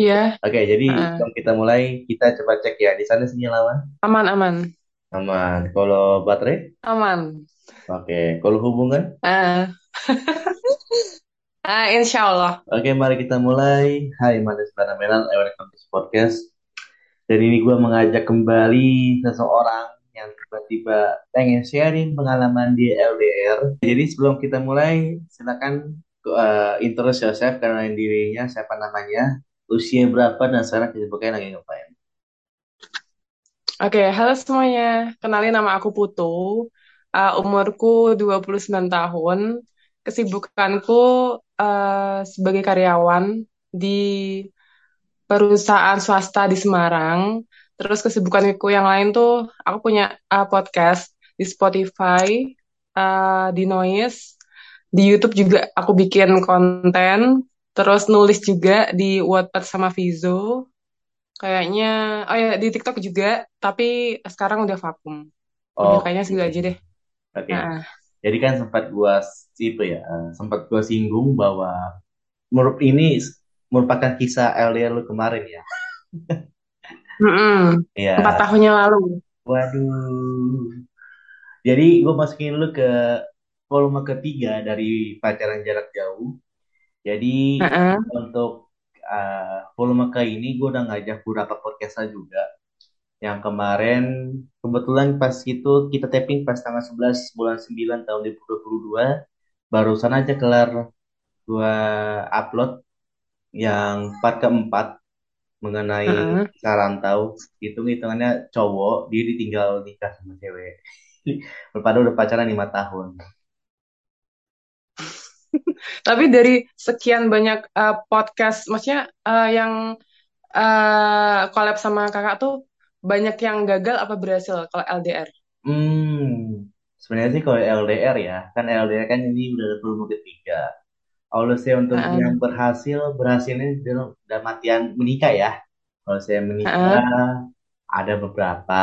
Iya, Oke, jadi heeh. sebelum kita mulai, kita coba cek ya. Di sana sinyal aman? Aman, aman, Aman. Kalau baterai? aman. Oke. Kalau hubungan? Ah, ah, insya Allah. Oke, mari kita mulai. Hai, Manis Melan, welcome to podcast. Dan ini gue mengajak kembali seseorang yang tiba-tiba pengen sharing pengalaman di LDR. Jadi sebelum kita mulai, silakan uh, introduce yourself, kenalin dirinya, siapa namanya, usia berapa, dan sekarang kesibukannya lagi ngapain. Oke, halo semuanya. Kenalin nama aku Putu. Ah, umurku 29 tahun. Kesibukanku ah, sebagai karyawan di perusahaan swasta di Semarang. Terus kesibukanku yang lain tuh, aku punya ah, podcast di Spotify, ah, di Noise, di YouTube juga aku bikin konten. Terus nulis juga di Wattpad sama Vizo. Kayaknya, oh ya di TikTok juga, tapi sekarang udah vakum. Udah kayaknya segitu aja deh. oke. Nah, Jadi kan sempat gua itu ya, eh, sempat gua singgung bahwa menurut ini merupakan kisah LDR lu kemarin ya. mm-mm. Empat Iya. tahunnya lalu. Waduh. Jadi gue masukin lu ke volume ketiga dari pacaran jarak jauh. Jadi Heeh. untuk uh, volume ke ini gue udah ngajak beberapa podcaster juga. Yang kemarin kebetulan pas itu kita taping pas tanggal 11 bulan 9 tahun 2022. Barusan aja kelar gua upload yang part keempat mengenai Heeh. kisah rantau. Hitung-hitungannya cowok, dia ditinggal nikah sama cewek. Padahal udah pacaran lima tahun. Tapi dari sekian banyak eh, podcast, maksudnya eh, yang eh collab sama kakak tuh banyak yang gagal apa berhasil kalau LDR? Hmm, sebenarnya sih kalau LDR ya, kan LDR kan ini udah volume ketiga. Kalau saya untuk yang Heeh. berhasil, berhasilnya dalam, dalam artian menikah ya. Kalau saya menikah, ada beberapa,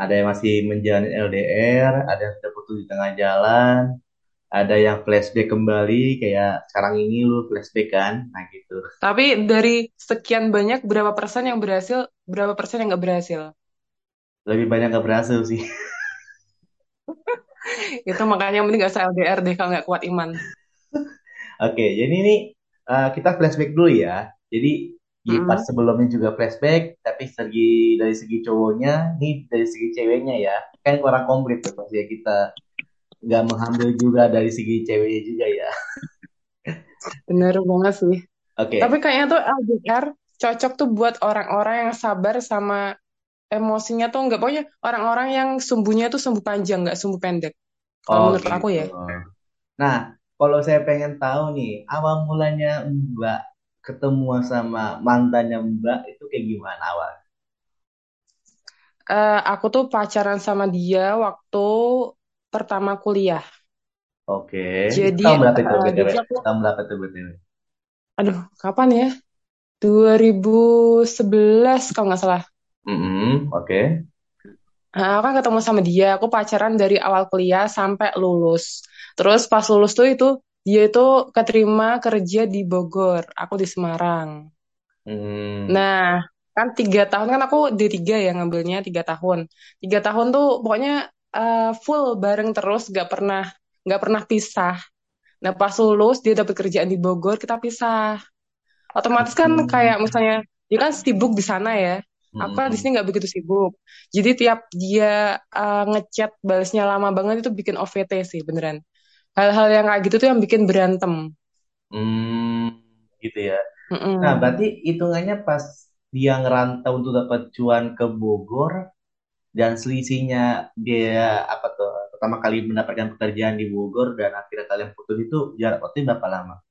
ada yang masih menjalani LDR, ada yang terputus di tengah jalan, ada yang flashback kembali, kayak sekarang ini lu flashback kan, nah gitu. Tapi dari sekian banyak berapa persen yang berhasil, berapa persen yang nggak berhasil? Lebih banyak gak berhasil sih. Itu makanya penting gak usah LDR deh kalau nggak kuat iman. Oke, jadi ini uh, kita flashback dulu ya. Jadi di part Mm-mm. sebelumnya juga flashback, tapi segi dari segi cowoknya, ini dari segi ceweknya ya. Kan kurang komplit tuh pasti ya kita nggak mengambil juga dari segi ceweknya juga ya. Bener banget sih. Tapi Oke, kayaknya tuh LDR cocok tuh buat orang-orang yang sabar sama emosinya tuh nggak pokoknya orang-orang yang sumbunya tuh sumbu panjang nggak sumbu pendek. Kalau oh menurut aku gitu. ya. Nah, kalau saya pengen tahu nih, awal mulanya Mbak ketemu sama mantannya Mbak itu kayak gimana awal? Eh, aku tuh pacaran sama dia waktu pertama kuliah. Oke, Jadi tahun berapa itu eh, BTW? jadi aku, Tahun berapa itu BTW? aduh, kapan ya? 2011 kalau nggak salah. Mm-mm, oke. Nah, aku kan ketemu sama dia, aku pacaran dari awal kuliah sampai lulus. Terus pas lulus tuh itu dia itu keterima kerja di Bogor, aku di Semarang. Hmm. Nah, kan tiga tahun kan aku d tiga ya ngambilnya tiga tahun. Tiga tahun tuh pokoknya eh, full bareng terus, gak pernah nggak pernah pisah. Nah, pas lulus dia dapat kerjaan di Bogor, kita pisah. Otomatis kan kayak Hmm. misalnya dia kan sibuk di sana ya. Aku kan di sini nggak begitu sibuk. Jadi tiap dia uh, ngechat balasnya lama banget itu bikin OVT sih beneran. Hal-hal yang kayak gitu tuh yang bikin berantem. Hmm. Gitu ya. Nah, Mm-mm. berarti hitungannya pas dia ngerantau untuk dapat cuan ke Bogor dan selisihnya dia apa tuh pertama kali mendapatkan pekerjaan di Bogor dan akhirnya kalian putus itu jarak waktu berapa lama?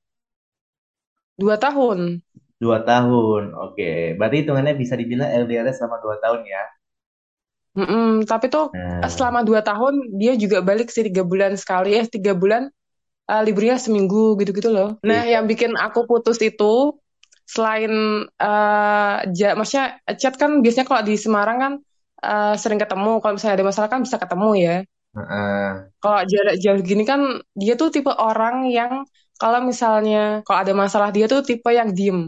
Dua tahun. Dua tahun. Oke. Berarti hitungannya bisa dibilang LDR selama dua tahun ya. Mm-mm. Tapi tuh Nah, selama dua tahun dia juga balik sih tiga bulan sekali. Eh tiga bulan eh, liburnya seminggu gitu-gitu loh. Nah iya. yang bikin aku putus itu selain eh ja, maksudnya chat kan biasanya kalau di Semarang kan eh, sering ketemu. Kalau misalnya ada masalah kan bisa ketemu ya. Heeh. Kalau jarak jauh gini kan dia tuh tipe orang yang kalau misalnya kalau ada masalah dia tuh tipe yang diem.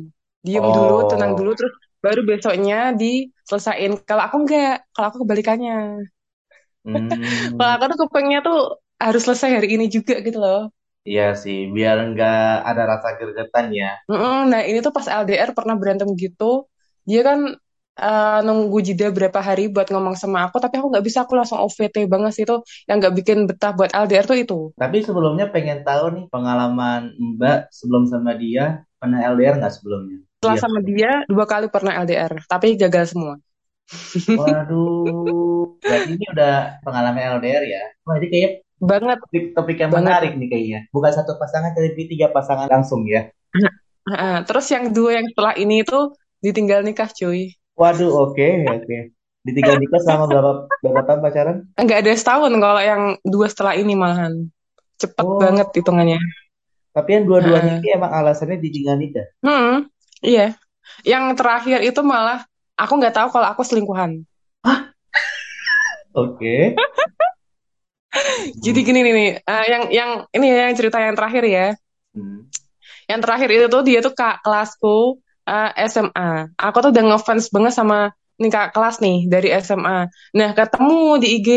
diem dulu tenang dulu Oh, terus baru besoknya diselesain kalau aku enggak kalau aku kebalikannya kalau hmm, aku tuh kepengennya tuh harus selesai hari ini juga gitu loh iya sih, biar nggak ada rasa gregetan ya. Mm-mm, nah ini tuh pas LDR pernah berantem gitu dia kan eh, nunggu jeda berapa hari buat ngomong sama aku tapi aku nggak bisa aku langsung OVT banget sih itu yang nggak bikin betah buat LDR tuh itu Tapi sebelumnya pengen tahu nih pengalaman Mbak sebelum sama dia pernah LDR nggak sebelumnya? setelah Iya. sama dia dua kali pernah LDR tapi gagal semua Waduh, berarti ini udah pengalaman LDR ya? Wah, ini kayak banget topik, topik yang banget menarik nih kayaknya. Bukan satu pasangan, tapi tiga pasangan langsung ya. Terus yang dua yang setelah ini itu ditinggal nikah cuy Waduh, oke, oke. Ditinggal nikah selama berapa berapa tahun pacaran? nggak ada setahun kalau yang dua setelah ini malahan cepet banget Oh, hitungannya tapi yang dua-duanya Heeh. ini emang alasannya ditinggal nikah. Hmm, iya yang terakhir itu malah aku nggak tahu kalau aku selingkuhan Oke. jadi Hmm. gini nih, nih eh, yang yang ini ya yang cerita yang terakhir ya Hmm. yang terakhir itu tuh dia tuh kak kelasku eh, SMA aku tuh udah ngefans banget sama nih kak kelas nih dari SMA nah ketemu di IG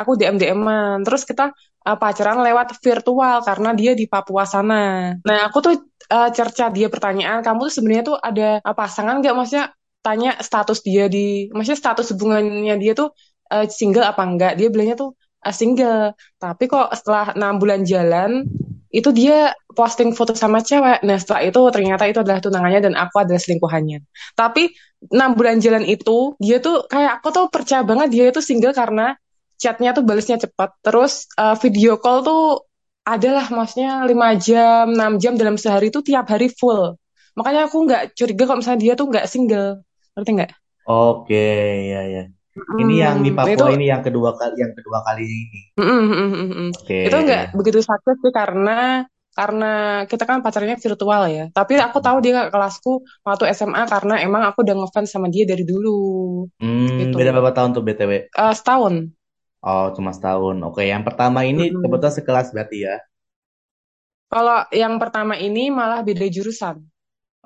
aku DM DM-an terus kita eh, pacaran lewat virtual karena dia di Papua sana. Nah aku tuh eh, cerca dia pertanyaan kamu tuh sebenarnya tuh ada eh, pasangan nggak? Maksudnya tanya status dia di maksudnya status hubungannya dia tuh eh, single apa enggak dia bilangnya tuh eh, single. Tapi kok setelah enam bulan jalan itu dia posting foto sama cewek. Nah, setelah itu ternyata itu adalah tunangannya dan aku adalah selingkuhannya. Tapi enam bulan jalan itu dia tuh kayak aku tuh percaya banget dia itu single karena chatnya tuh balesnya cepat. Terus eh, video call tuh adalah maksudnya 5 jam, 6 jam dalam sehari itu tiap hari full. Makanya aku nggak curiga kalau misalnya dia tuh nggak single. Ngerti nggak? Oke, ya ya. Ini yang di itu Papua ini yang kedua kali yang kedua kali ini. Mm, mm, mm. Oke. Itu nggak begitu sakit sih karena karena kita kan pacarnya virtual ya. Tapi aku tahu dia ke kelasku waktu SMA karena emang aku udah ngefans sama dia dari dulu Hmm, beda gitu. berapa tahun tuh BTW? Eh, setahun. Oh, cuma setahun. Oke, yang pertama ini kebetulan sekelas berarti ya. Kalau yang pertama ini malah beda jurusan.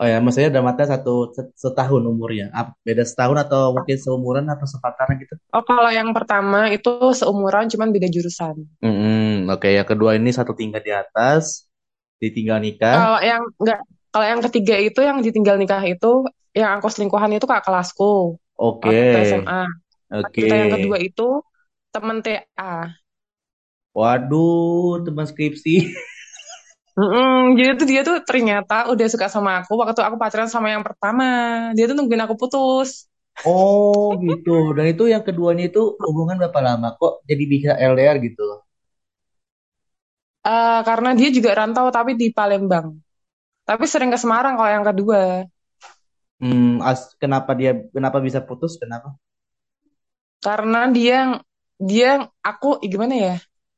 Oh ya, maksudnya artian satu se- setahun umurnya. Beda setahun atau mungkin seumuran atau sepantaran gitu? Oh, kalau yang pertama itu seumuran cuman beda jurusan. Hmm, oke. Yang kedua ini satu tingkat di atas, ditinggal nikah. Kalau yang enggak, kalau yang ketiga itu yang ditinggal nikah itu yang aku selingkuhan itu kak kelasku Oke, waktu SMA. oke. Cerita yang kedua itu temen TA. Waduh, teman skripsi. Mm-mm, jadi tuh dia tuh ternyata udah suka sama aku waktu aku pacaran sama yang pertama. Dia tuh nungguin aku putus. Oh, gitu. Dan itu yang keduanya itu hubungan berapa lama kok jadi bisa LDR gitu? Eh, karena dia juga rantau tapi di Palembang. Tapi sering ke Semarang kalau yang kedua. Hmm, as- kenapa dia kenapa bisa putus? Kenapa? Karena dia dia aku ih, gimana ya?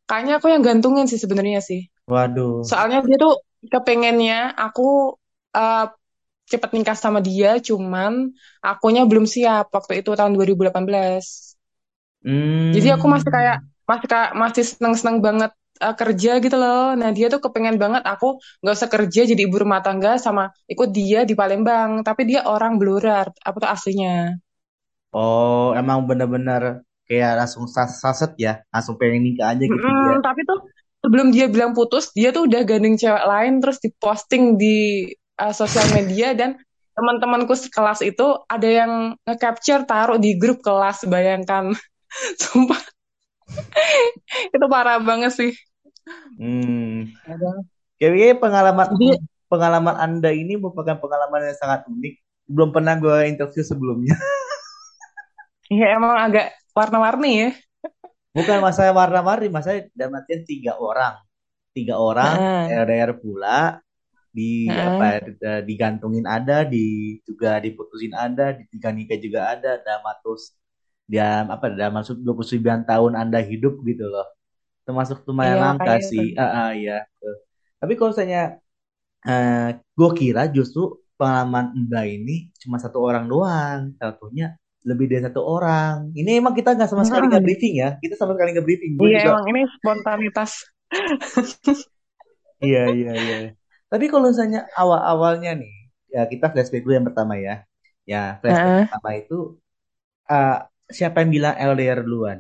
Kayaknya aku yang gantungin sih sebenarnya sih. Waduh. Soalnya dia tuh kepengennya aku eh, cepet nikah sama dia, cuman akunya belum siap waktu itu tahun 2018. Jadi aku masih kayak Hmm. masih kayak masih seneng-seneng banget uh, kerja gitu loh. Nah dia tuh kepengen banget aku nggak usah kerja jadi ibu rumah tangga sama ikut dia di Palembang. Tapi dia orang Blora, apa tuh aslinya. Oh, emang bener-bener kayak langsung sas- saset ya, langsung pengen nikah aja gitu dia. Mm-mm, tapi tuh sebelum dia bilang putus, dia tuh udah gandeng cewek lain terus diposting di uh, sosial media dan teman-temanku sekelas itu ada yang nge-capture taruh di grup kelas, bayangkan. Sumpah, itu parah banget sih. Hmm. Kayaknya pengalaman Jadi pengalaman Anda ini merupakan pengalaman yang sangat unik. Belum pernah gue interview sebelumnya. ya emang agak warna-warni ya. Bukan masalah warna-warni, masalah dalam artian tiga orang. Tiga orang Heeh, LDR pula di apa heeh. eh, digantungin ada, di juga diputusin ada, ditinggal nikah juga ada, dalam terus dia apa dalam maksud 29 tahun Anda hidup gitu loh. Termasuk lumayan Iya langka sih. Ah, ah, iya. Tapi kalau misalnya eh gue kira justru pengalaman Mbak ini cuma satu orang doang. Satunya lebih dari satu orang. Ini emang kita nggak sama sekali nggak Mm-mm. briefing ya. Kita sama sekali nggak briefing. Iya juga, emang ini spontanitas. iya iya iya. Tapi kalau misalnya awal-awalnya nih, ya kita flashback dulu yang pertama ya. Ya, flashback Heeh. pertama itu eh, siapa yang bilang LDR duluan?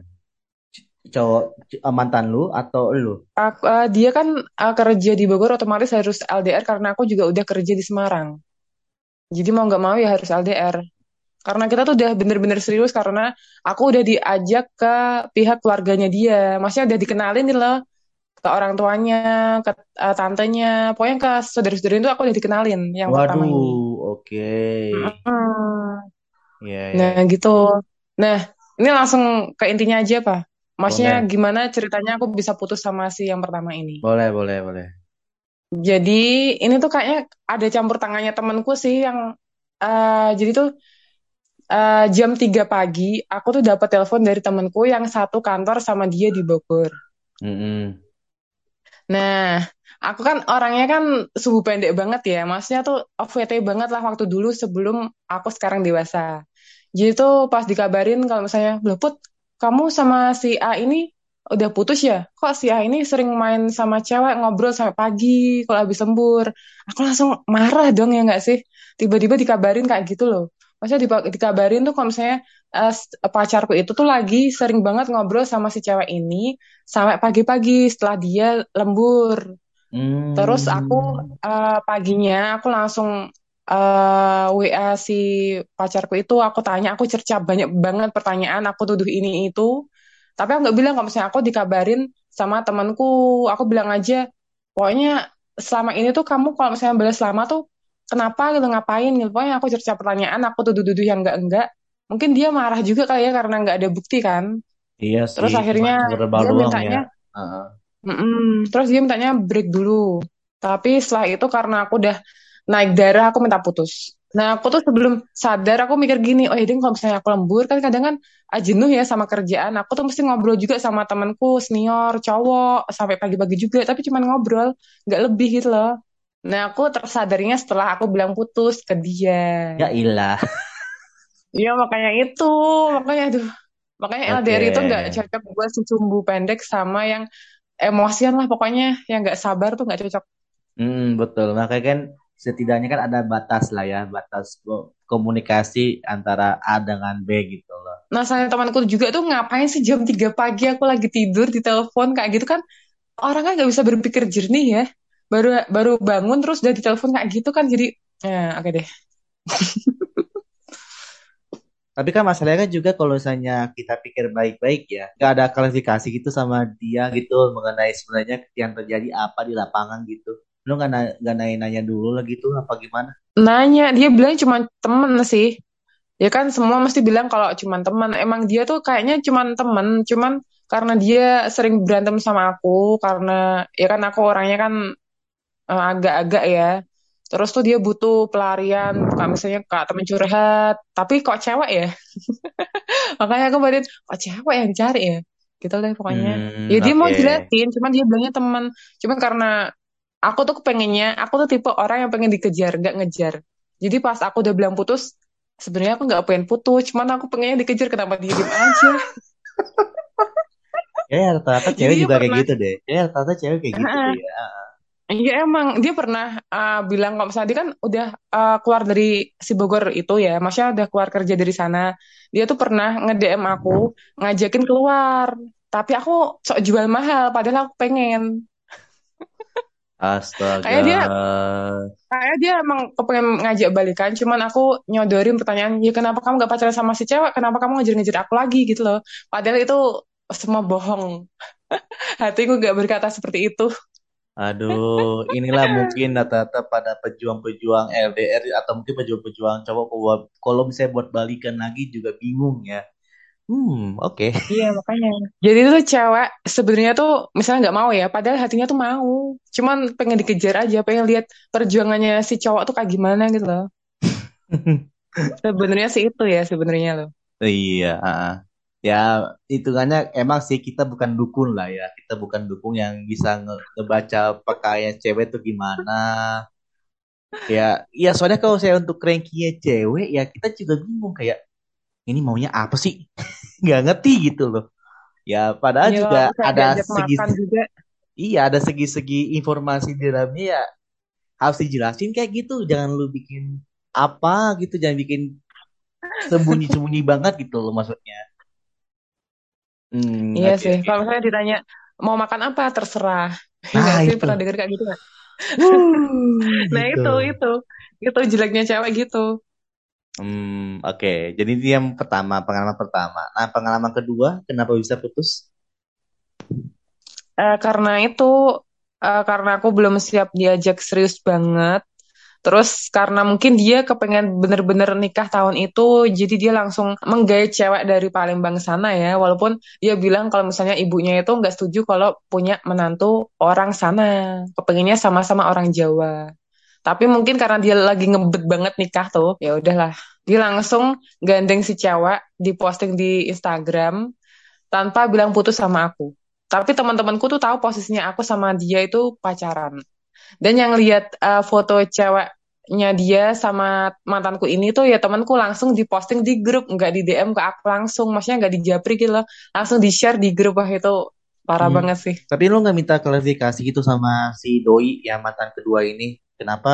Cowok eh, mantan lu atau lu? Aku, eh, dia kan eh, kerja di Bogor otomatis harus LDR karena aku juga udah kerja di Semarang. Jadi mau nggak mau ya harus LDR. Karena kita tuh udah bener-bener serius karena aku udah diajak ke pihak keluarganya dia. Maksudnya udah dikenalin nih loh ke orang tuanya, ke eh, tantenya, pokoknya ke saudara-saudara itu aku udah dikenalin yang pertama Waduh, ini. oke. Mm. Ya, Nah ya. gitu. Nah ini langsung ke intinya aja Pak. Maksudnya Boleh, gimana ceritanya aku bisa putus sama si yang pertama ini. boleh, boleh, boleh. Jadi ini tuh kayaknya ada campur tangannya temanku sih yang eh, jadi tuh eh, jam 3 pagi aku tuh dapat telepon dari temanku yang satu kantor sama dia di Bogor. Mm-mm. Nah, aku kan orangnya kan suhu pendek banget ya. Maksudnya tuh OVT banget lah waktu dulu sebelum aku sekarang dewasa. Jadi tuh pas dikabarin kalau misalnya, Put, kamu sama si A ini udah putus ya? Kok si A ini sering main sama cewek ngobrol sampai pagi kalau habis lembur? Aku langsung marah dong ya nggak sih? Tiba-tiba dikabarin kayak gitu loh. Maksudnya di- dikabarin tuh kalau misalnya s- pacarku itu tuh lagi sering banget ngobrol sama si cewek ini sampai pagi-pagi setelah dia lembur. Terus aku Hmm. eh, paginya aku langsung eh, WA si pacarku itu aku tanya aku cerca banyak banget pertanyaan aku tuduh ini itu tapi aku nggak bilang kalau misalnya aku dikabarin sama temanku aku bilang aja pokoknya selama ini tuh kamu kalau misalnya balas lama tuh kenapa gitu ngapain gitu pokoknya aku cerca pertanyaan aku tuduh-tuduh yang enggak enggak mungkin dia marah juga kali ya karena nggak ada bukti kan Iya terus sih, cuma akhirnya dia ya. mintanya Heeh. Mm-mm. Terus dia mintanya break dulu. Tapi setelah itu karena aku udah naik darah, aku minta putus. Nah, aku tuh sebelum sadar, aku mikir gini, oh ini kalau misalnya aku lembur, kan kadang kan jenuh ya sama kerjaan. Aku tuh mesti ngobrol juga sama temanku, senior, cowok, sampai pagi-pagi juga. Tapi cuman ngobrol, nggak lebih gitu loh. Nah, aku tersadarnya setelah aku bilang putus ke dia. Ya ilah. Iya, makanya itu. Makanya, aduh. Makanya Oke. LDR itu nggak cocok buat si sumbu pendek sama yang emosian lah pokoknya yang nggak sabar tuh nggak cocok. Hmm, betul. Makanya kan setidaknya kan ada batas lah ya, batas ko- komunikasi antara A dengan B gitu loh. Nah, saya temanku juga tuh ngapain sih jam 3 pagi aku lagi tidur di telepon kayak gitu kan orang kan nggak bisa berpikir jernih ya. Baru baru bangun terus udah ditelepon kayak gitu kan jadi ya oke deh. Tapi kan masalahnya kan juga kalau misalnya kita pikir baik-baik ya, nggak ada klarifikasi gitu sama dia gitu mengenai sebenarnya yang terjadi apa di lapangan gitu. Lu nggak na- nggak nanya-nanya dulu lah gitu apa gimana? Nanya, dia bilang cuma temen sih. Ya kan semua mesti bilang kalau cuma teman. Emang dia tuh kayaknya cuma temen, cuman karena dia sering berantem sama aku karena ya kan aku orangnya kan agak-agak ya. Terus tuh dia butuh pelarian, kayak misalnya kak temen curhat, tapi kok cewek ya? Makanya aku batin, kok cewek yang dicari ya? Gitu deh pokoknya. Ya Hmm, dia mau oke. jelasin, cuman dia bilangnya teman. Cuman karena aku tuh pengennya, aku tuh tipe orang yang pengen dikejar, gak ngejar. Jadi pas aku udah bilang putus, sebenarnya aku nggak pengen putus, cuman aku pengennya dikejar, kenapa dia diem aja? Ya rata-rata cewek juga kayak gitu deh. Ya rata-rata cewek kayak gitu ya. Iya emang dia pernah uh, bilang kalau misalnya dia kan udah uh, keluar dari si Bogor itu ya, maksudnya udah keluar kerja dari sana. Dia tuh pernah nge-DM aku ngajakin keluar, tapi aku sok jual mahal, padahal aku pengen. Astaga. Kayak dia, kayak dia emang kepengen ngajak balikan, cuman aku nyodorin pertanyaan, ya kenapa kamu gak pacaran sama si cewek? Kenapa kamu ngejar-ngejar aku lagi gitu loh? Padahal itu semua bohong. Hatiku gak berkata seperti itu. Aduh, inilah mungkin rata-rata pada pejuang-pejuang LDR atau mungkin pejuang-pejuang cowok kalau kalau misalnya buat balikan lagi juga bingung ya. Hmm, oke. Iya makanya. Jadi tuh cewek sebenarnya tuh misalnya nggak mau ya, padahal hatinya tuh mau. Cuman pengen dikejar aja, pengen lihat perjuangannya si cowok tuh kayak gimana gitu loh. Sebenarnya sih itu ya sebenarnya loh. Iya, ah. Ya hitungannya emang sih kita bukan dukun lah ya. Kita bukan dukun yang bisa nge- ngebaca pakaian cewek tuh gimana. Ya, ya soalnya kalau saya untuk cranky cewek ya kita juga bingung kayak ini maunya apa sih? Nggak ngerti gitu loh. Ya, padahal Iya juga ada segi juga, iya ada segi-segi informasi di dalamnya ya harus dijelasin kayak gitu jangan lu bikin apa gitu jangan bikin sembunyi-sembunyi banget gitu loh maksudnya hmm Iya oke sih. oke Kalau misalnya ditanya mau makan apa, terserah. nah sih, itu pernah dengar kayak gitu nggak? Wuh, Nah gitu itu, itu. Itu jeleknya cewek gitu. hmm oke jadi itu yang pertama pengalaman pertama nah pengalaman kedua kenapa bisa putus Eh, karena itu, eh, karena aku belum siap diajak serius banget. Terus karena mungkin dia kepengen bener-bener nikah tahun itu, jadi dia langsung menggait cewek dari Palembang sana ya. Walaupun dia bilang kalau misalnya ibunya itu nggak setuju kalau punya menantu orang sana. Kepengennya sama-sama orang Jawa. Tapi mungkin karena dia lagi ngebet banget nikah tuh, ya udahlah. Dia langsung gandeng si cewek, diposting di Instagram tanpa bilang putus sama aku. Tapi teman-temanku tuh tahu posisinya aku sama dia itu pacaran. Dan yang lihat uh, foto ceweknya dia sama mantanku ini tuh ya temanku langsung diposting di grup, nggak di DM ke aku langsung, maksudnya nggak dijapri gitu loh, langsung di share di grup wah itu parah Hmm, banget sih. tapi lu nggak minta klarifikasi gitu sama si doi yang mantan kedua ini? Kenapa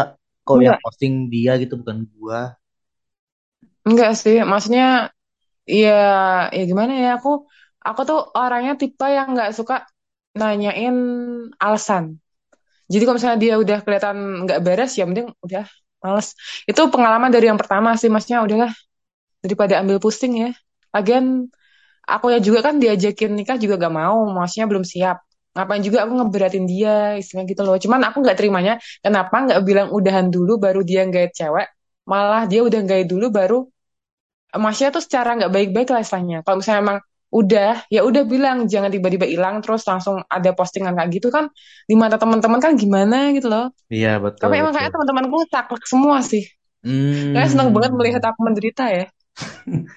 kok yang posting dia gitu bukan gua? Enggak sih, maksudnya ya ya gimana ya aku aku tuh orangnya tipe yang nggak suka nanyain alasan. Jadi kalau misalnya dia udah kelihatan nggak beres ya mending udah males. Itu pengalaman dari yang pertama sih, maksudnya udahlah daripada ambil pusing ya. Lagian aku ya juga kan diajakin nikah juga gak mau, maksudnya belum siap. Ngapain juga aku ngeberatin dia, istilahnya gitu loh. Cuman aku nggak terimanya, kenapa nggak bilang udahan dulu baru dia gait cewek, malah dia udah gait dulu baru, maksudnya tuh secara nggak baik-baik lah istilahnya. Kalau misalnya emang udah, ya udah bilang, jangan tiba-tiba hilang terus langsung ada postingan kayak gitu kan, di mata teman-teman kan gimana gitu loh. iya betul Tapi emang kayak teman-temanku saklek semua sih. Kayak seneng banget melihat hmm aku menderita ya.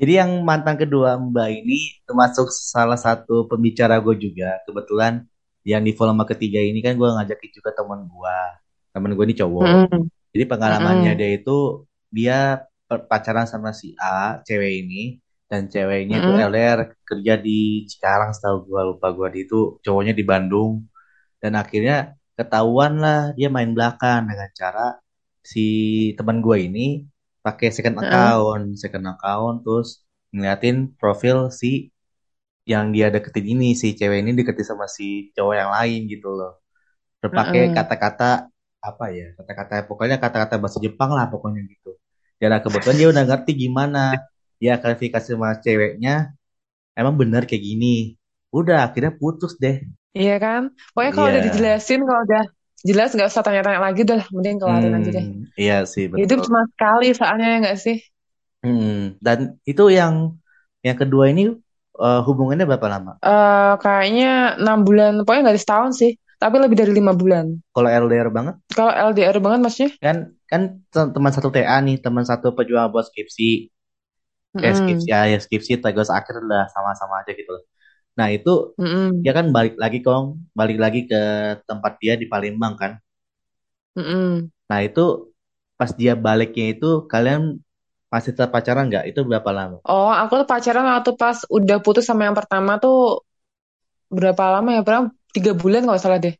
Jadi yang mantan kedua Mbak ini termasuk salah satu pembicara gue juga. Kebetulan yang di volume ketiga ini kan gue ngajakin juga teman gue. Temen gue ini cowok. Mm-mm. Jadi pengalamannya Mm-mm. dia itu dia pacaran sama si A, cewek ini. Dan ceweknya itu Mm-mm. LDR kerja di Cikarang setahu gue lupa gue di itu cowoknya di Bandung. Dan akhirnya ketahuan lah dia main belakang dengan cara si teman gue ini pakai second Mm-mm. account, second account terus ngeliatin profil si yang dia deketin ini, si cewek ini deketin sama si cowok yang lain gitu loh. Berpakai Mm-mm. kata-kata apa ya, kata-kata pokoknya kata-kata bahasa Jepang lah pokoknya gitu. Dan kebetulan dia udah ngerti gimana dia klarifikasi sama ceweknya, emang bener kayak gini. Udah akhirnya putus deh. Iya kan? Pokoknya kalau Iya. udah dijelasin, kalau udah jelas nggak usah tanya-tanya lagi, udah mending kelarin aja deh. Hmm, iya sih Hidup betul. cuma sekali soalnya ya nggak sih? Hmm, dan itu yang yang kedua ini eh, hubungannya berapa lama? Eh kayaknya enam bulan, pokoknya nggak setahun sih, tapi lebih dari lima bulan. Kalau LDR banget Kalau LDR banget maksudnya? kan kan te- teman satu TA nih, teman satu pejuang buat skripsi. Skripsi Mm-mm. ya, ya skripsi tugas akhir lah sama-sama aja gitu loh. Nah, itu Mm-mm. dia kan balik lagi kong, balik lagi ke tempat dia di Palembang kan. Mm-mm. Nah, itu pas dia baliknya itu kalian masih tetap pacaran nggak? Itu berapa lama? Oh, aku tuh pacaran waktu pas udah putus sama yang pertama tuh berapa lama ya? Pernah tiga bulan kalau salah deh.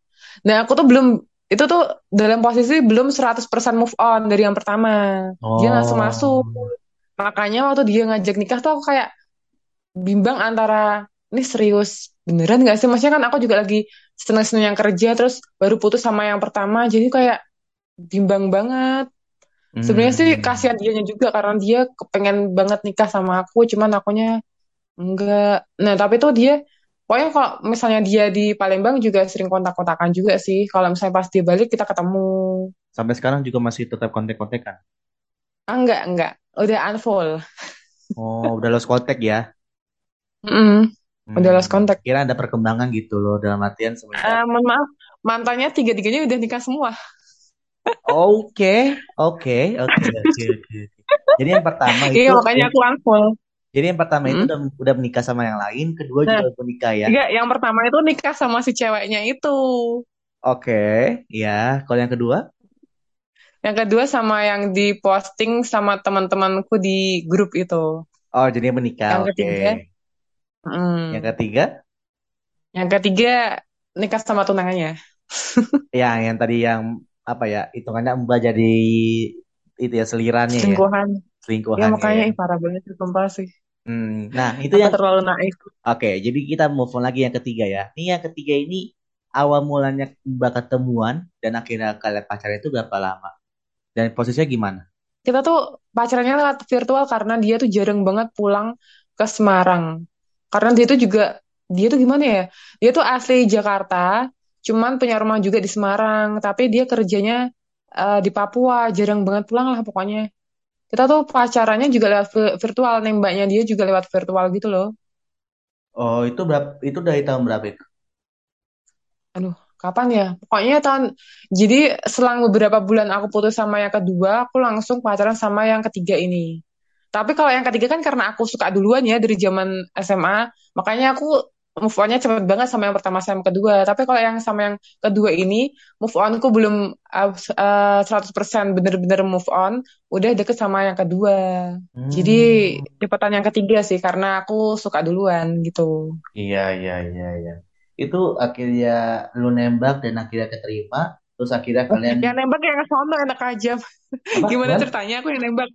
Nah, aku tuh belum, itu tuh dalam posisi belum 100% move on dari yang pertama. Dia langsung masuk. Makanya waktu dia ngajak nikah tuh aku kayak bimbang antara ini serius beneran gak sih? Maksudnya kan aku juga lagi seneng-seneng yang kerja terus baru putus sama yang pertama jadi kayak bimbang banget. Sebenarnya sih Hmm. kasihan dianya juga karena dia kepengen banget nikah sama aku cuman akunya enggak. Nah tapi tuh dia pokoknya kalau misalnya dia di Palembang juga sering kontak-kontakan juga sih. Kalau misalnya pas dia balik kita ketemu. Sampai sekarang juga masih tetap kontak-kontakan. Ah, enggak, enggak. Udah unfollow. Oh, udah lost contact ya? Mm-mm. Udah lost Hmm. contact. Kira ada perkembangan gitu loh dalam artian semenjak Eh, mohon maaf, mantannya tiga-tiganya udah nikah semua. Oke, oke, oke, oke, oke. Jadi yang pertama Iya, itu, makanya ya, aku unfollow. jadi yang pertama itu Mm. udah udah menikah sama yang lain, kedua Nah, juga udah menikah ya. Enggak, yang pertama itu nikah sama si ceweknya itu. Oke, ya. Kalau yang kedua, Yang kedua sama yang diposting sama teman-temanku di grup itu. oh jadi yang menikah, Yang oke. ketiga, Yang mm, ketiga, yang ketiga nikah sama tunangannya. ya yang tadi yang apa ya hitungannya Mbak jadi itu ya selirannya ya Selingkuhan. Ya makanya ya. parah banget sih sumpah sih. Hmm, nah itu yang terlalu naif. oke. jadi kita move on lagi yang ketiga ya. Ini yang ketiga ini awal mulanya Mbak ketemuan dan akhirnya kalian pacaran itu berapa lama dan posisinya gimana? Kita tuh pacarannya lewat virtual karena dia tuh jarang banget pulang ke Semarang. Karena dia tuh juga, dia tuh gimana ya? Dia tuh asli Jakarta, cuman punya rumah juga di Semarang. Tapi dia kerjanya eh, di Papua, jarang banget pulang lah pokoknya. Kita tuh pacarannya juga lewat vi- virtual, nembaknya dia juga lewat virtual gitu loh. Oh itu berapa? Itu dari tahun berapa itu? Aduh, kapan ya? Pokoknya tahun, jadi selang beberapa bulan aku putus sama yang kedua, aku langsung pacaran sama yang ketiga ini. Tapi kalau yang ketiga kan karena aku suka duluan ya dari zaman SMA, makanya aku move on-nya cepet banget sama yang pertama sama yang kedua. Tapi kalau yang sama yang kedua ini, move on-ku belum uh, uh, 100% bener-bener move on, udah deket sama yang kedua. Jadi Hmm, cepetan yang ketiga sih, karena aku suka duluan gitu. iya iya iya iya. Itu akhirnya lu nembak dan akhirnya keterima, terus akhirnya kalian Yang nembak yang sono enak aja. apa? Gimana Gimana? ceritanya aku yang nembak?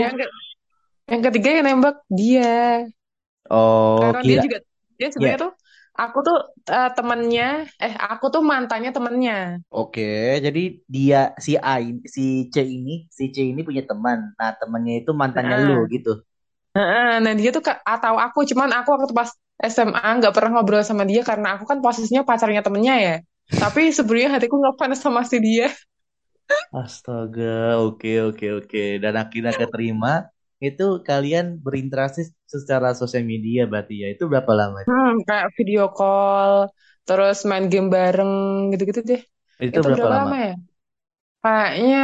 Yang Oh, ke- yang ketiga yang nembak dia. oh Karena dia juga dia sebenarnya ya. tuh aku tuh eh, temennya, eh aku tuh mantannya temennya. Oke, jadi dia si A si C ini, si C ini punya teman. Nah, temannya itu mantannya lu Heeh. gitu. Nah dia tuh atau aku, cuman aku waktu pas SMA nggak pernah ngobrol sama dia karena aku kan posisinya pacarnya temennya ya. Tapi sebenarnya hatiku nggak panas sama si dia. Astaga, oke oke oke. Dan akhirnya keterima, itu kalian berinteraksi secara sosial media berarti ya. Itu berapa lama? Hmm, kayak video call, terus main game bareng gitu-gitu deh. Itu Itu berapa berapa lama? lama ya? Kayaknya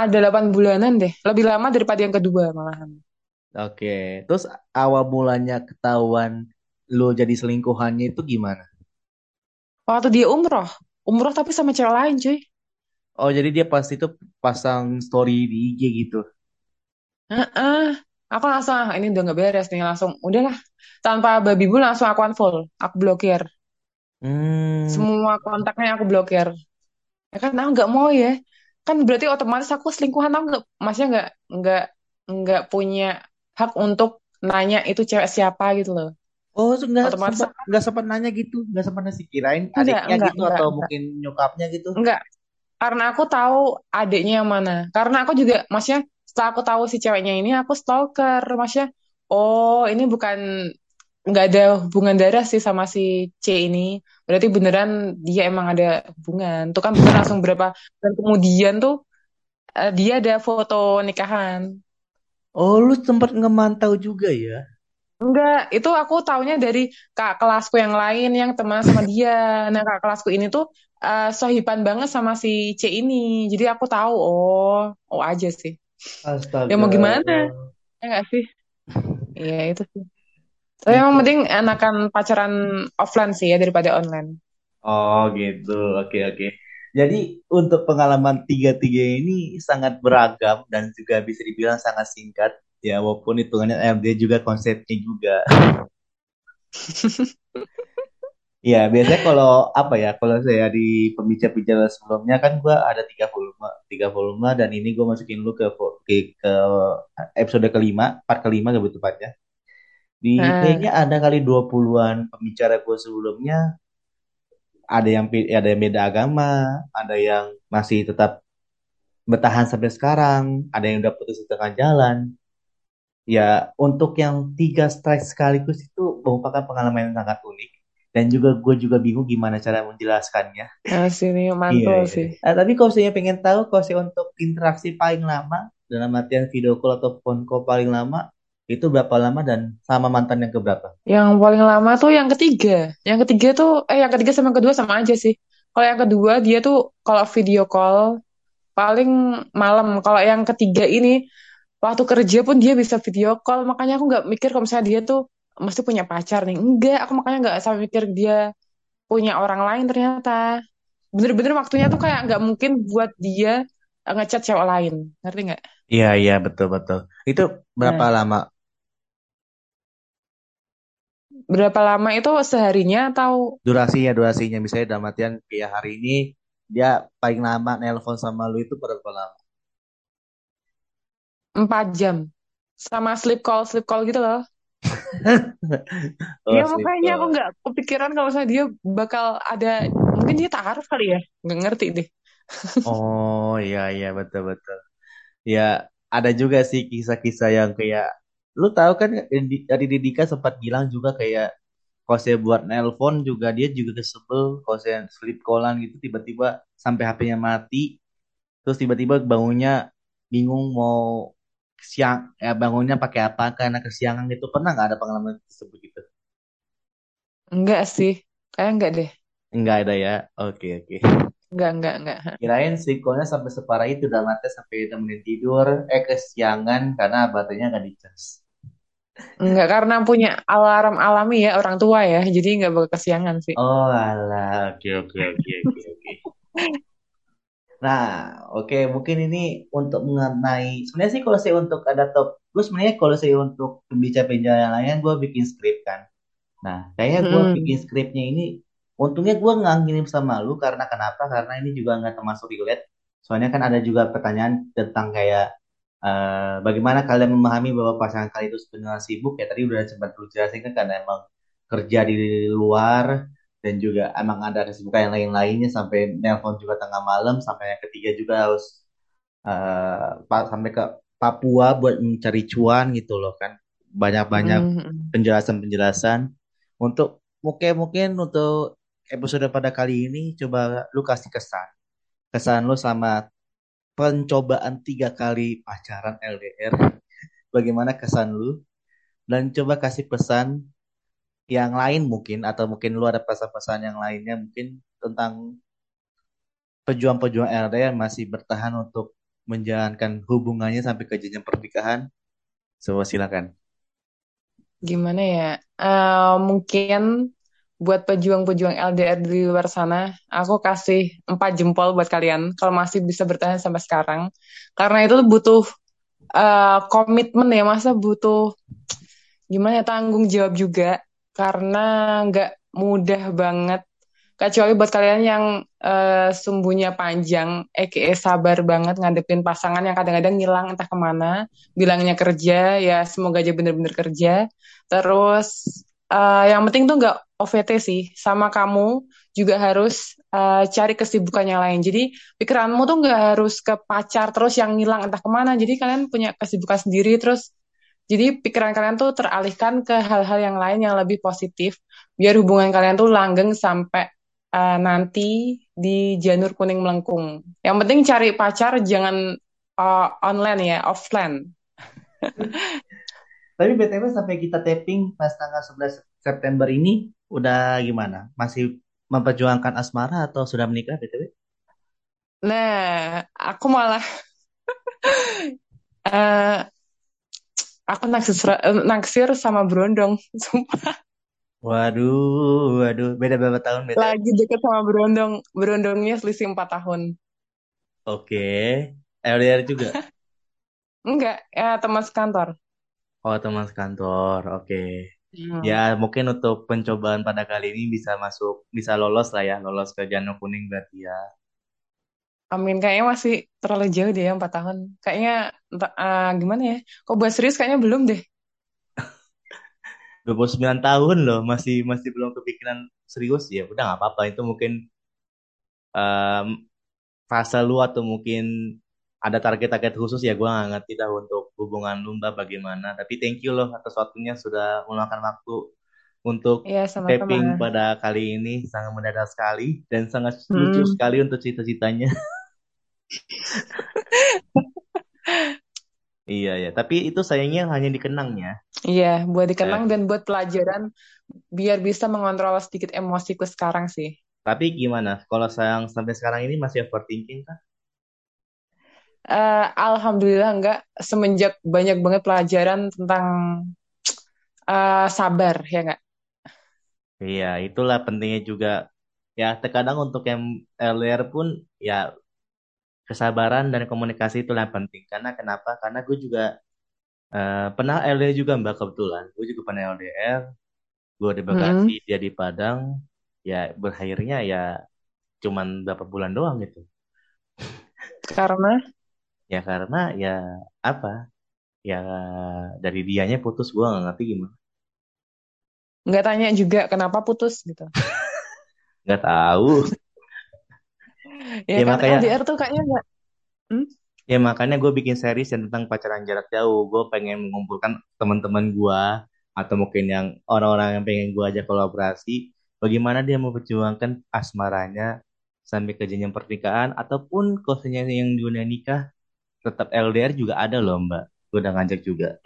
ada 8 bulanan deh. Lebih lama daripada yang kedua malahan. Oke, terus awal mulanya ketahuan lu jadi selingkuhannya itu gimana? Waktu dia umroh. Umroh tapi sama cewek lain cuy. Oh, jadi dia pas itu pasang story di IG gitu. Heeh. Aku langsung, ah, ini udah nggak beres nih. Langsung, udahlah. Tanpa babi bu langsung aku unfollow. Aku blokir. Hmm, Semua kontaknya aku blokir. Ya kan aku nggak mau ya. Kan berarti otomatis aku selingkuhan. Aku nggak, maksudnya nggak, nggak, nggak punya hak untuk nanya itu cewek siapa gitu loh. Oh, nggak Otomatis sempat aku, nggak sempat nanya gitu, nggak sempat nasi kirain enggak, adiknya enggak, gitu enggak, atau enggak. mungkin nyokapnya gitu. Enggak, Karena aku tahu adiknya yang mana. Karena aku juga, maksudnya setelah aku tahu si ceweknya ini, aku stalker. Maksudnya, oh ini bukan, nggak ada hubungan darah sih sama si C ini. Berarti beneran dia emang ada hubungan. Tuh kan bener langsung berapa, dan kemudian tuh eh, dia ada foto nikahan. Oh, lu sempat ngemantau juga ya? Enggak, itu aku taunya dari kak kelasku yang lain yang teman sama dia. Nah, kak kelasku ini tuh eh sohiban banget sama si C ini. Jadi aku tahu, oh, oh aja sih. Ya Astaga. mau gimana? Ya nggak sih? Iya itu sih. Tapi emang Itu. penting enakan pacaran offline sih ya daripada online. Oh, gitu. Oke, oke. Jadi untuk pengalaman tiga-tiga ini sangat beragam dan juga bisa dibilang sangat singkat. Ya, walaupun hitungannya MD juga konsepnya juga. Ya, biasanya kalau apa ya, kalau saya di pembicara-pembicara sebelumnya kan gua ada tiga volume, tiga volume dan ini gue masukin lu ke ke, ke episode kelima, part kelima betul tepatnya. Di Nah, kayaknya ada kali 20-an pembicara gue sebelumnya, ada yang ada yang beda agama, ada yang masih tetap bertahan sampai sekarang, ada yang udah putus di tengah jalan. Ya, untuk yang tiga strike sekaligus itu merupakan pengalaman yang sangat unik. Dan juga gue juga bingung gimana cara menjelaskannya. nah sini mantul iya. sih. Ah, tapi kalau saya pengen tahu, kalau untuk interaksi paling lama, dalam artian video call atau phone call paling lama, itu berapa lama dan sama mantan yang keberapa? Yang paling lama tuh yang ketiga. Yang ketiga tuh, eh yang ketiga sama yang kedua sama aja sih. Kalau yang kedua dia tuh kalau video call paling malam. Kalau yang ketiga ini waktu kerja pun dia bisa video call. Makanya aku nggak mikir kalau misalnya dia tuh mesti punya pacar nih. Enggak, aku makanya nggak sampai mikir dia punya orang lain ternyata. Bener-bener waktunya tuh kayak nggak mungkin buat dia ngechat cewek lain. Ngerti nggak? Iya, iya, betul-betul. Itu berapa Nah, lama? Berapa lama itu seharinya atau Durasinya, durasinya. Misalnya dalam artian kayak hari ini dia paling lama nelpon sama lu itu berapa lama? Empat jam. Sama sleep call, sleep call gitu loh. Oh, Ya sleep makanya aku nggak kepikiran kalau misalnya dia bakal ada, mungkin dia taruh kali ya. Nggak ngerti deh. Oh iya iya betul betul. Ya ada juga sih kisah-kisah yang kayak lu tahu kan dari Didika sempat bilang juga kayak kalau saya buat nelpon juga dia juga kesebel kalau saya sleep callan gitu tiba-tiba sampai HP-nya mati terus tiba-tiba bangunnya bingung mau siang ya bangunnya pakai apa karena kesiangan gitu pernah nggak ada pengalaman tersebut gitu? Enggak sih. Kayak enggak deh. Enggak ada ya. Oke oke. Enggak, enggak, enggak. Kirain sleep-callnya sampai separah itu udah mati sampai temenin tidur eh kesiangan karena baterainya nggak dicas. Enggak, karena punya alarm alami ya orang tua ya. Jadi enggak bakal kesiangan sih. Oh alah, oke oke oke oke oke. Nah, oke mungkin ini untuk mengenai sebenarnya sih kalau saya untuk ada top, gue sebenarnya kalau saya untuk pembicara-pembicara yang lain gue bikin skrip kan. Nah, kayaknya gue bikin Mm-mm. skripnya ini, untungnya gue nggak ngirim sama lu karena kenapa? Karena ini juga nggak termasuk relate. Soalnya kan ada juga pertanyaan tentang kayak eh, bagaimana kalian memahami bahwa pasangan kalian itu sebenarnya sibuk ya tadi udah sempat lu jelasin kan karena emang kerja di luar dan juga emang ada kesibukan yang lain-lainnya sampai nelpon juga tengah malam sampai yang ketiga juga harus pa- sampai ke Papua buat mencari cuan gitu loh kan banyak-banyak Mm-mm. penjelasan-penjelasan untuk mungkin mungkin untuk episode pada kali ini coba lu kasih kesan kesan lu sama pencobaan tiga kali pacaran LDR bagaimana kesan lu dan coba kasih pesan yang lain mungkin atau mungkin lu ada pesan-pesan yang lainnya mungkin tentang pejuang-pejuang LDR masih bertahan untuk menjalankan hubungannya sampai ke jenjang pernikahan. Coba silakan. Gimana ya? Eh, mungkin buat pejuang-pejuang LDR di luar sana, aku kasih empat jempol buat kalian kalau masih bisa bertahan sampai sekarang. Karena itu butuh eh, komitmen ya, masa butuh gimana ya, tanggung jawab juga. Karena nggak mudah banget. Kecuali buat kalian yang eh, sumbunya panjang, aka sabar banget ngadepin pasangan yang kadang-kadang ngilang entah ke mana, bilangnya kerja, ya semoga aja bener-bener kerja. Terus eh, yang penting tuh nggak OVT sih, sama kamu juga harus eh, cari kesibukan yang lain. Jadi pikiranmu tuh nggak harus ke pacar terus yang ngilang entah ke mana. Jadi kalian punya kesibukan sendiri terus. Jadi pikiran kalian tuh teralihkan ke hal-hal yang lain yang lebih positif, biar hubungan kalian tuh langgeng sampai eh, nanti di janur kuning melengkung. Yang penting cari pacar jangan eh, online ya, offline. Tapi BTW sampai kita taping pas tanggal 11 September ini udah gimana? Masih memperjuangkan asmara atau sudah menikah BTW? Nah, aku malah eh, aku naksir naksir sama Brondong. Sumpah, Waduh, waduh, beda berapa tahun BTW? lagi deket sama Brondong. Brondongnya selisih 4 tahun. Oke, LDR juga. Enggak, ya teman sekantor. Oh, teman sekantor. Oke. Ya, Hmm. mungkin untuk pencobaan pada kali ini bisa masuk, bisa lolos lah ya, lolos ke janur kuning berarti ya. Amin, kayaknya masih terlalu jauh deh ya 4 tahun. Kayaknya entah, eh, gimana ya? Kok buat serius kayaknya belum deh. 29 tahun loh, masih masih belum kepikiran serius ya. Udah nggak apa-apa, itu mungkin em, fase lu atau mungkin ada target-target khusus ya gue nggak ngerti dah untuk hubungan lu mbak bagaimana tapi thank you loh atas waktunya sudah meluangkan waktu untuk Iya, sama-sama. taping pada kali ini sangat mendadak sekali dan sangat lucu Hmm. sekali untuk cita-citanya iya ya tapi itu sayangnya hanya dikenangnya Iya, buat dikenang Eh, dan buat pelajaran biar bisa mengontrol sedikit emosiku sekarang sih. tapi gimana kalau sayang sampai sekarang ini masih overthinking kah? Eh, Alhamdulillah enggak semenjak banyak banget pelajaran tentang eh, sabar ya enggak. Iya, itulah pentingnya juga. Ya, terkadang untuk yang LDR pun ya kesabaran dan komunikasi itu yang penting. Karena kenapa? Karena gue juga eh, pernah LDR juga Mbak kebetulan. Gue juga pernah LDR. Gue di Bekasi, Mm-mm. dia di Padang. Ya berakhirnya ya cuman berapa bulan doang gitu. Karena Ya karena ya apa? Ya dari dianya putus gue nggak ngerti gimana. nggak tanya juga kenapa putus gitu. Nggak tahu. Ya Ya kan makanya LDR tuh kayaknya nggak. Hmm? ya makanya gue bikin series yang tentang pacaran jarak jauh. Gue pengen mengumpulkan teman-teman gue atau mungkin yang orang-orang yang pengen gue ajak kolaborasi. Bagaimana dia memperjuangkan asmaranya sampai ke jenjang pernikahan ataupun kalau misalnya yang di dunia nikah tetap LDR juga ada loh Mbak. Gue udah ngajak juga.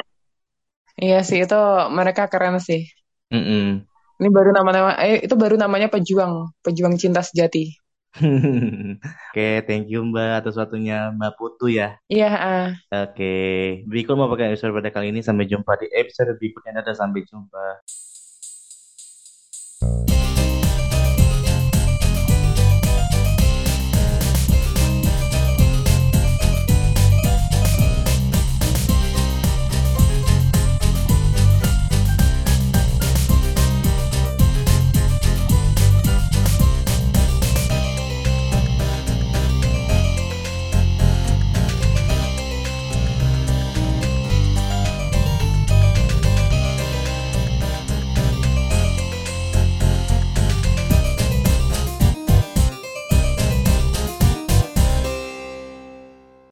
Iya sih itu mereka keren sih. Mm-mm. Ini baru nama-nama eh itu baru namanya pejuang, pejuang cinta sejati. Oke, thank you Mbak atas waktunya Mbak Putu ya. Iya, ah. Oke, Biko mau pakai episode pada kali ini. Sampai jumpa di episode berikutnya. Dadah, sampai jumpa.